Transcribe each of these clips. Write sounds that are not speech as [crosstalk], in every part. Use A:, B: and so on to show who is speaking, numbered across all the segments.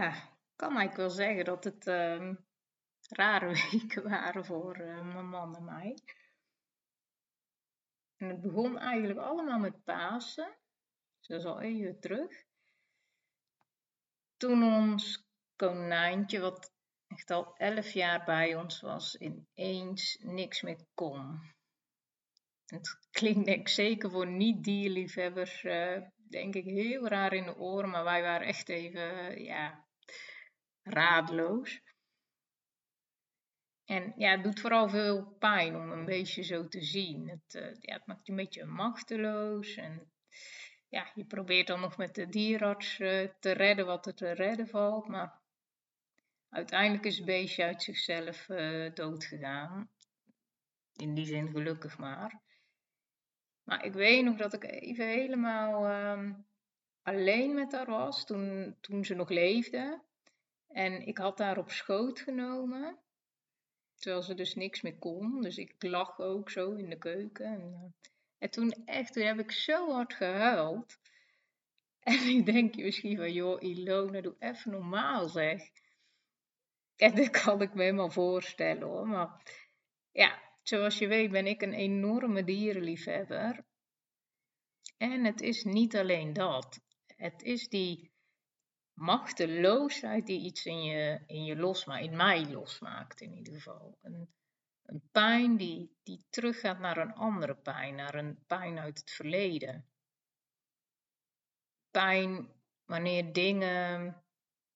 A: Ja, kan ik wel zeggen dat het uh, rare [laughs] weken waren voor uh, mijn man en mij. En het begon eigenlijk allemaal met Pasen. Dat is al even terug. Toen ons konijntje, wat echt al elf jaar bij ons was, ineens niks meer kon. Het klinkt denk ik zeker voor niet-dierliefhebbers, uh, denk ik, heel raar in de oren, maar wij waren echt even, ja, raadloos. En ja, het doet vooral veel pijn om een beestje zo te zien. Het, uh, ja, het maakt je een beetje machteloos. En ja, je probeert dan nog met de dierarts uh, te redden wat er te redden valt. Maar uiteindelijk is het beestje uit zichzelf uh, doodgegaan. In die zin gelukkig maar. Maar ik weet nog dat ik even helemaal uh, alleen met haar was toen, toen ze nog leefde. En ik had haar op schoot genomen. Terwijl ze dus niks meer kon. Dus ik lag ook zo in de keuken. En, uh, en toen echt, toen heb ik zo hard gehuild. [laughs] En ik denk je misschien van, joh Ilona, doe even normaal zeg. En dat kan ik me helemaal voorstellen hoor. Maar ja, zoals je weet ben ik een enorme dierenliefhebber. En het is niet alleen dat. Het is die machteloosheid die iets in je, in je losmaakt, in mij losmaakt in ieder geval. Een, een pijn die, die teruggaat naar een andere pijn, naar een pijn uit het verleden. Pijn wanneer dingen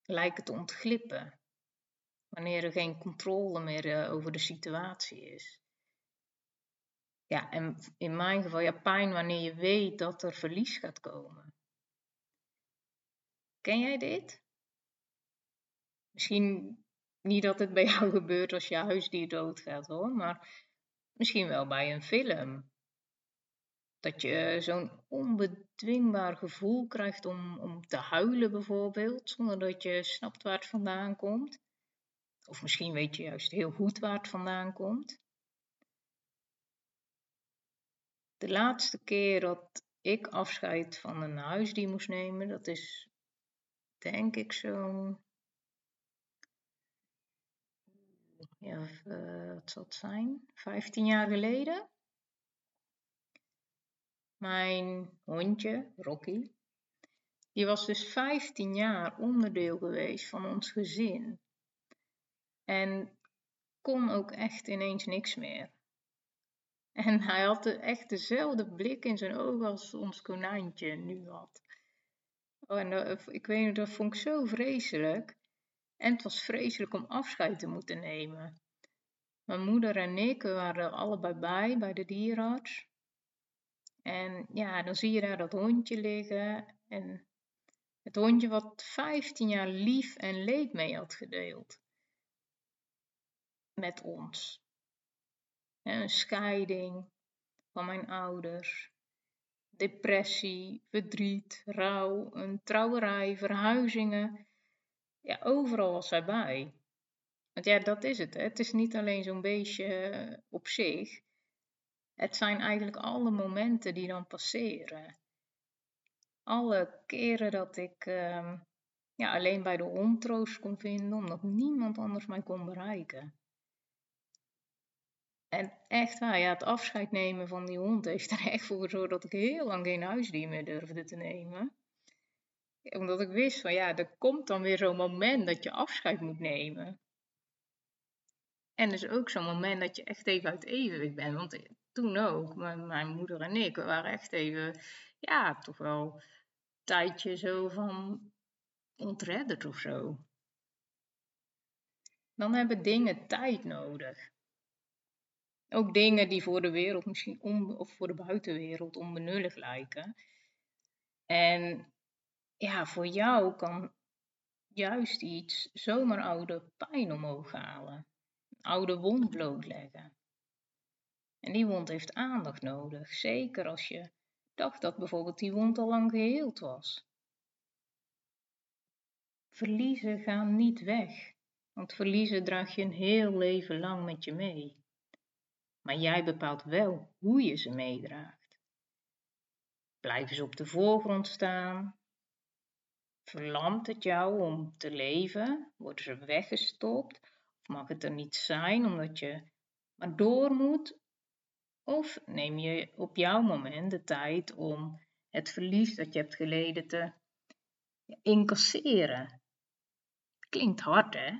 A: lijken te ontglippen. Wanneer er geen controle meer uh, over de situatie is. Ja, en in mijn geval, ja, pijn wanneer je weet dat er verlies gaat komen. Ken jij dit? Misschien niet dat het bij [laughs] jou gebeurt als je huisdier doodgaat hoor, maar misschien wel bij een film. Dat je zo'n onbedwingbaar gevoel krijgt om, om te huilen bijvoorbeeld, zonder dat je snapt waar het vandaan komt. Of misschien weet je juist heel goed waar het vandaan komt. De laatste keer dat ik afscheid van een huisdier moest nemen, dat is denk ik zo'n. Ja, uh, wat zal het zijn? 15 jaar geleden. Mijn hondje, Rocky, die was dus 15 jaar onderdeel geweest van ons gezin. En kon ook echt ineens niks meer. En hij had echt dezelfde blik in zijn ogen als ons konijntje nu had. Oh, en dat, ik weet niet, dat vond ik zo vreselijk. En het was vreselijk om afscheid te moeten nemen. Mijn moeder en ik waren er allebei bij, bij de dierenarts. En ja, dan zie je daar dat hondje liggen. En het hondje wat 15 jaar lief en leed mee had gedeeld. Met ons. Een scheiding van mijn ouders depressie, verdriet, rouw, een trouwerij, verhuizingen. Ja, overal was zij bij. Want ja, dat is het. Hè. Het is niet alleen zo'n beestje op zich. Het zijn eigenlijk alle momenten die dan passeren. Alle keren dat ik uh, ja, alleen bij de hond troost kon vinden, omdat niemand anders mij kon bereiken. En echt waar, ja, het afscheid nemen van die hond heeft er echt voor gezorgd dat ik heel lang geen huisdier meer durfde te nemen. Omdat ik wist van ja, er komt dan weer zo'n moment dat je afscheid moet nemen. En dus ook zo'n moment dat je echt even uit evenwicht bent. Want toen ook, mijn moeder en ik, waren echt even, ja, toch wel een tijdje zo van ontredderd of zo. Dan hebben dingen tijd nodig. Ook dingen die voor de wereld misschien on, of voor de buitenwereld onbenullig lijken. En ja, voor jou kan juist iets zomaar oude pijn omhoog halen. Oude wond blootleggen. En die wond heeft aandacht nodig, zeker als je dacht dat bijvoorbeeld die wond al lang geheeld was. Verliezen gaan niet weg, want verliezen draag je een heel leven lang met je mee. Maar jij bepaalt wel hoe je ze meedraagt. Blijven ze op de voorgrond staan? Verlamt het jou om te leven? Worden ze weggestopt? Of mag het er niet zijn omdat je maar door moet? Of neem je op jouw moment de tijd om het verlies dat je hebt geleden te incasseren? Klinkt hard hè,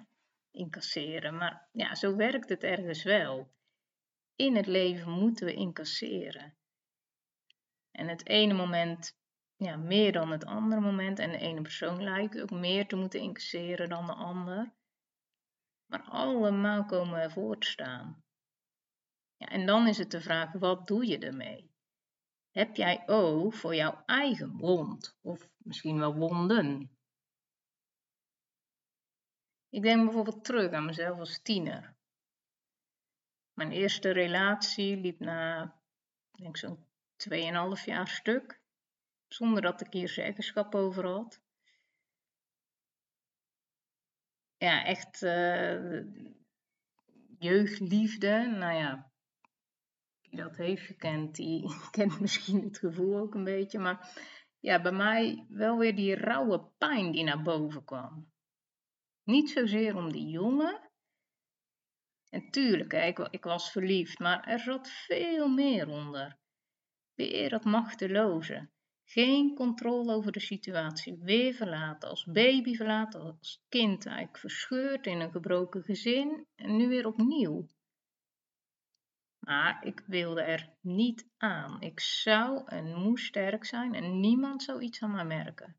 A: incasseren, maar ja, zo werkt het ergens wel. In het leven moeten we incasseren. En het ene moment ja, meer dan het andere moment. En de ene persoon lijkt ook meer te moeten incasseren dan de ander. Maar allemaal komen we voor te staan. Ja, en dan is het de vraag, wat doe je ermee? Heb jij oog voor jouw eigen wond? Of misschien wel wonden? Ik denk bijvoorbeeld terug aan mezelf als tiener. Mijn eerste relatie liep na, denk zo'n 2,5 jaar stuk zonder dat ik hier zeggenschap over had. Ja, echt uh, jeugdliefde. Nou ja, wie dat heeft gekend, die [laughs] kent misschien het gevoel ook een beetje. Maar ja, bij mij wel weer die rauwe pijn die naar boven kwam. Niet zozeer om die jongen. En tuurlijk, ik, ik was verliefd, maar er zat veel meer onder. Weer dat machteloze. Geen controle over de situatie. Weer verlaten, als baby verlaten, als kind eigenlijk verscheurd in een gebroken gezin en nu weer opnieuw. Maar ik wilde er niet aan. Ik zou en moest sterk zijn en niemand zou iets aan mij merken.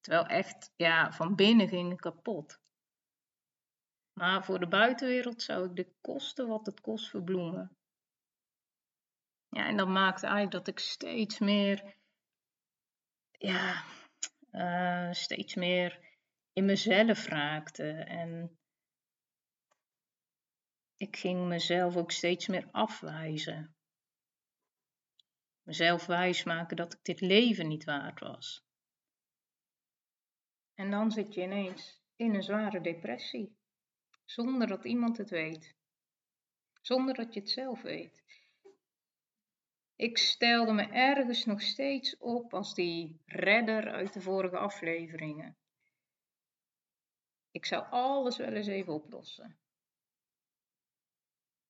A: Terwijl echt, ja, van binnen ging ik kapot. Maar voor de buitenwereld zou ik de kosten wat het kost verbloemen. Ja, en dat maakte eigenlijk dat ik steeds meer, ja, uh, steeds meer in mezelf raakte. En ik ging mezelf ook steeds meer afwijzen. Mezelf wijsmaken dat ik dit leven niet waard was. En dan zit je ineens in een zware depressie, zonder dat iemand het weet, zonder dat je het zelf weet. Ik stelde me ergens nog steeds op als die redder uit de vorige afleveringen. Ik zou alles wel eens even oplossen.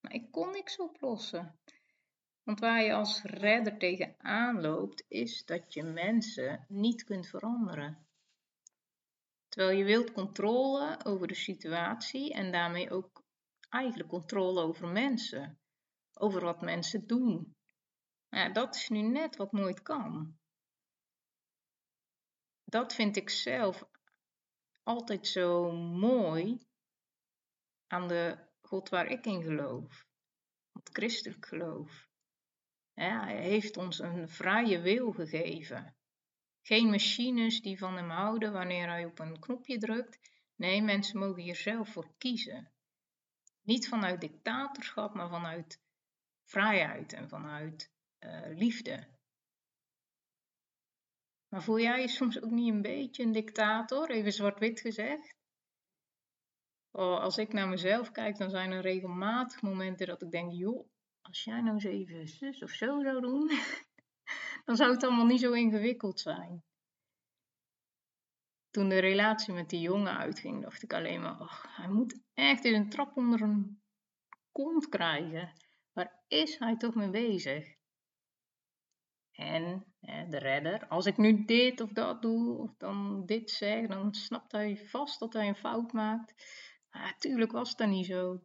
A: Maar ik kon niks oplossen. Want waar je als redder tegenaan loopt, is dat je mensen niet kunt veranderen. Terwijl je wilt controle over de situatie en daarmee ook eigenlijk controle over mensen. Over wat mensen doen. Maar ja, dat is nu net wat nooit kan. Dat vind ik zelf altijd zo mooi aan de God waar ik in geloof. Het christelijk geloof. Hij heeft ons een vrije wil gegeven. Geen machines die van hem houden wanneer hij op een knopje drukt. Nee, mensen mogen hier zelf voor kiezen. Niet vanuit dictatorschap, maar vanuit vrijheid en vanuit uh, liefde. Maar voel jij je soms ook niet een beetje een dictator, even zwart-wit gezegd? Oh, als ik naar mezelf kijk, dan zijn er regelmatig momenten dat ik denk, joh, als jij nou eens even zus of zo zou doen, [laughs] dan zou het allemaal niet zo ingewikkeld zijn. Toen de relatie met die jongen uitging, dacht ik alleen maar, oh, hij moet echt eens een trap onder een kont krijgen. Waar is hij toch mee bezig? En hè, de redder, als ik nu dit of dat doe, of dan dit zeg, dan snapt hij vast dat hij een fout maakt. Maar natuurlijk was dat niet zo.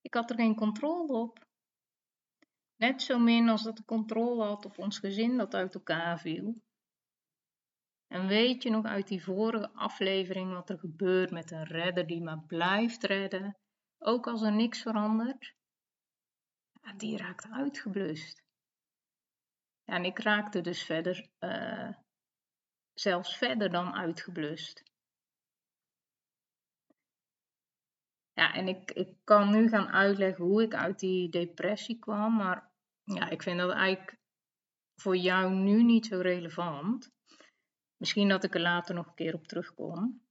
A: Ik had er geen controle op. Net zo min als dat de controle had op ons gezin dat uit elkaar viel. En weet je nog uit die vorige aflevering wat er gebeurt met een redder die maar blijft redden, ook als er niks verandert? Ja, die raakt uitgeblust. Ja, en ik raakte dus verder, eh, zelfs verder dan uitgeblust. Ja, en ik, ik kan nu gaan uitleggen hoe ik uit die depressie kwam, maar ja, ik vind dat eigenlijk voor jou nu niet zo relevant. Misschien dat ik er later nog een keer op terugkom.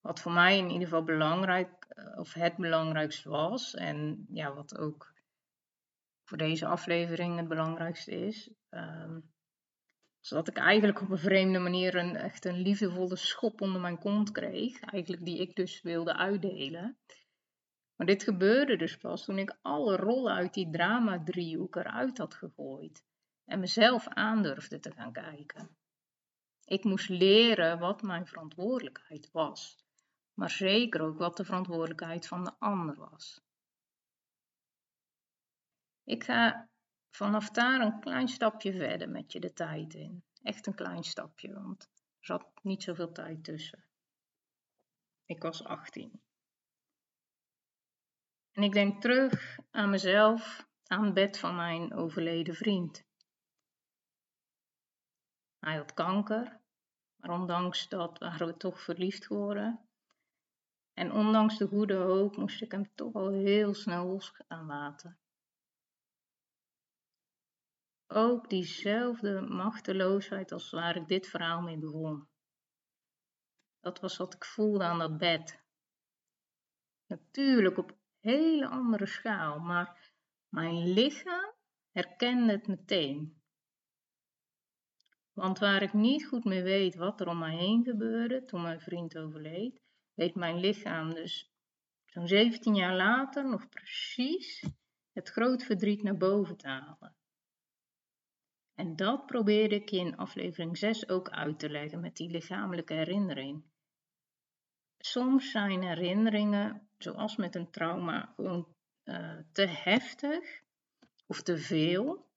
A: Wat voor mij in ieder geval belangrijk, eh, of het belangrijkste was, en ja, wat ook voor deze aflevering het belangrijkste is, um, zodat ik eigenlijk op een vreemde manier een, echt een liefdevolle schop onder mijn kont kreeg, eigenlijk die ik dus wilde uitdelen. Maar dit gebeurde dus pas toen ik alle rollen uit die drama-driehoek eruit had gegooid en mezelf aandurfde te gaan kijken. Ik moest leren wat mijn verantwoordelijkheid was, maar zeker ook wat de verantwoordelijkheid van de ander was. Ik ga vanaf daar een klein stapje verder met je de tijd in. Echt een klein stapje, want er zat niet zoveel tijd tussen. Ik was 18. En ik denk terug aan mezelf aan het bed van mijn overleden vriend. Hij had kanker, maar ondanks dat waren we toch verliefd geworden. En ondanks de goede hoop moest ik hem toch al heel snel los gaan laten. Ook diezelfde machteloosheid als waar ik dit verhaal mee begon. Dat was wat ik voelde aan dat bed. Natuurlijk op hele andere schaal, maar mijn lichaam herkende het meteen. Want waar ik niet goed meer weet wat er om mij heen gebeurde toen mijn vriend overleed, weet mijn lichaam dus zo'n 17 jaar later nog precies het groot verdriet naar boven te halen. En dat probeerde ik in aflevering 6 ook uit te leggen met die lichamelijke herinnering. Soms zijn herinneringen, zoals met een trauma, gewoon uh, te heftig of te veel,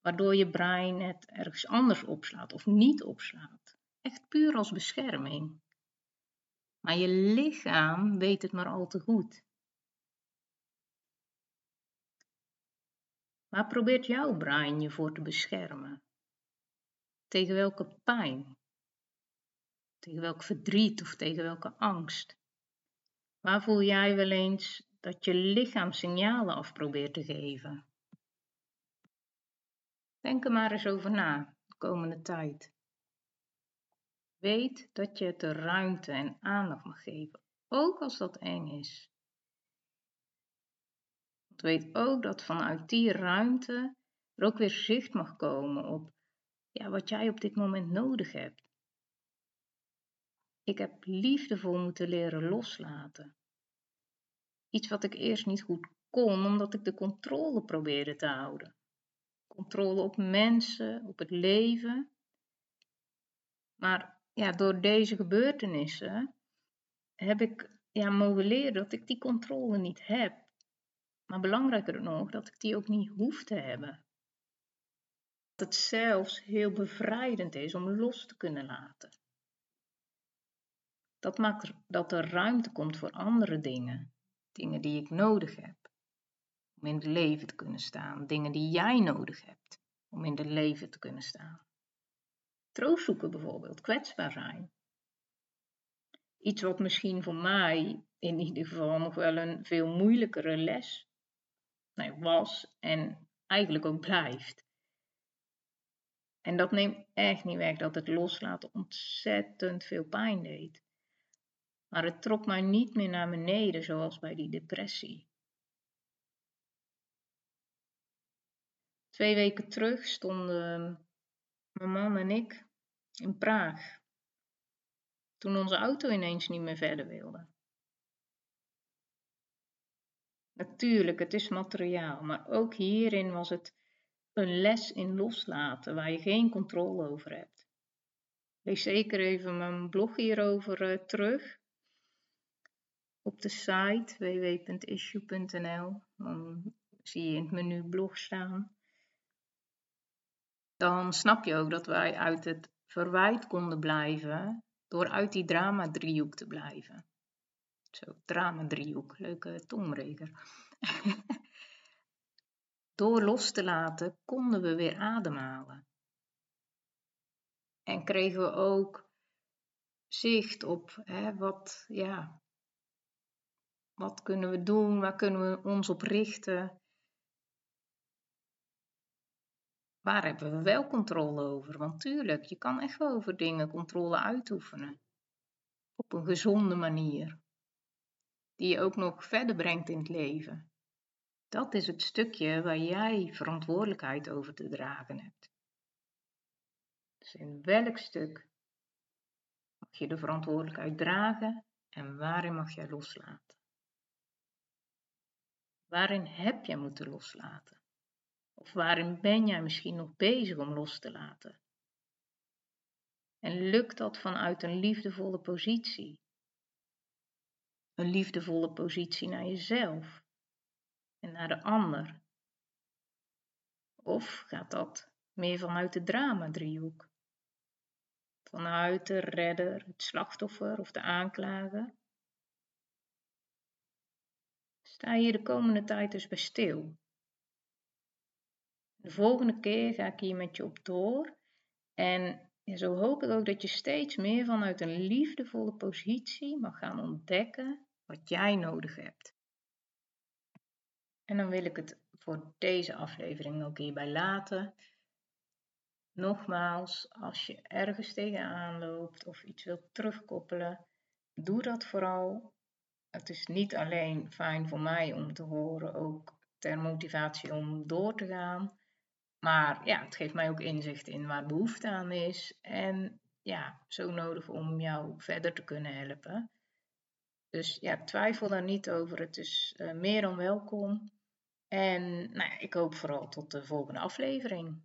A: waardoor je brein het ergens anders opslaat of niet opslaat. Echt puur als bescherming. Maar je lichaam weet het maar al te goed. Waar probeert jouw brein je voor te beschermen? Tegen welke pijn? Tegen welk verdriet of tegen welke angst? Waar voel jij wel eens dat je lichaam signalen af probeert te geven? Denk er maar eens over na de komende tijd. Weet dat je het de ruimte en aandacht mag geven, ook als dat eng is. Want weet ook dat vanuit die ruimte er ook weer zicht mag komen op ja, wat jij op dit moment nodig hebt. Ik heb liefdevol moeten leren loslaten. Iets wat ik eerst niet goed kon, omdat ik de controle probeerde te houden. Controle op mensen, op het leven. Maar ja, door deze gebeurtenissen heb ik ja, mogen leren dat ik die controle niet heb. Maar belangrijker nog, dat ik die ook niet hoef te hebben. Dat het zelfs heel bevrijdend is om los te kunnen laten. Dat maakt dat er ruimte komt voor andere dingen. Dingen die ik nodig heb om in het leven te kunnen staan. Dingen die jij nodig hebt om in het leven te kunnen staan. Troost zoeken bijvoorbeeld, kwetsbaar zijn. Iets wat misschien voor mij in ieder geval nog wel een veel moeilijkere les nou, was en eigenlijk ook blijft. En dat neemt echt niet weg dat het loslaten ontzettend veel pijn deed. Maar het trok mij niet meer naar beneden zoals bij die depressie. Twee weken terug stonden mijn man en ik in Praag. Toen onze auto ineens niet meer verder wilde. Natuurlijk, het is materiaal, maar ook hierin was het een les in loslaten waar je geen controle over hebt. Lees zeker even mijn blog hierover uh, terug op de site www.issue.nl. Dan zie je in het menu blog staan. Dan snap je ook dat wij uit het verwijt konden blijven door uit die drama-driehoek te blijven. Zo, drama-driehoek, leuke tongbreker. [laughs] door los te laten konden we weer ademhalen. En kregen we ook zicht op hè, wat, ja, Wat kunnen we doen? Waar kunnen we ons op richten? Waar hebben we wel controle over? Want tuurlijk, je kan echt wel over dingen controle uitoefenen. Op een gezonde manier. Die je ook nog verder brengt in het leven. Dat is het stukje waar jij verantwoordelijkheid over te dragen hebt. Dus in welk stuk mag je de verantwoordelijkheid dragen en waarin mag jij loslaten? Waarin heb jij moeten loslaten? Of waarin ben jij misschien nog bezig om los te laten? En lukt dat vanuit een liefdevolle positie? Een liefdevolle positie naar jezelf en naar de ander? Of gaat dat meer vanuit de drama-driehoek? Vanuit de redder, het slachtoffer of de aanklager? Sta je de komende tijd dus bij stil? De volgende keer ga ik hier met je op door. En zo hoop ik ook dat je steeds meer vanuit een liefdevolle positie mag gaan ontdekken wat jij nodig hebt. En dan wil ik het voor deze aflevering ook hierbij laten. Nogmaals, als je ergens tegenaan loopt of iets wilt terugkoppelen, doe dat vooral. Het is niet alleen fijn voor mij om te horen, ook ter motivatie om door te gaan. Maar ja, het geeft mij ook inzicht in waar behoefte aan is. En ja, zo nodig om jou verder te kunnen helpen. Dus ja, twijfel daar niet over. Het is uh, meer dan welkom. En nou ik hoop vooral tot de volgende aflevering.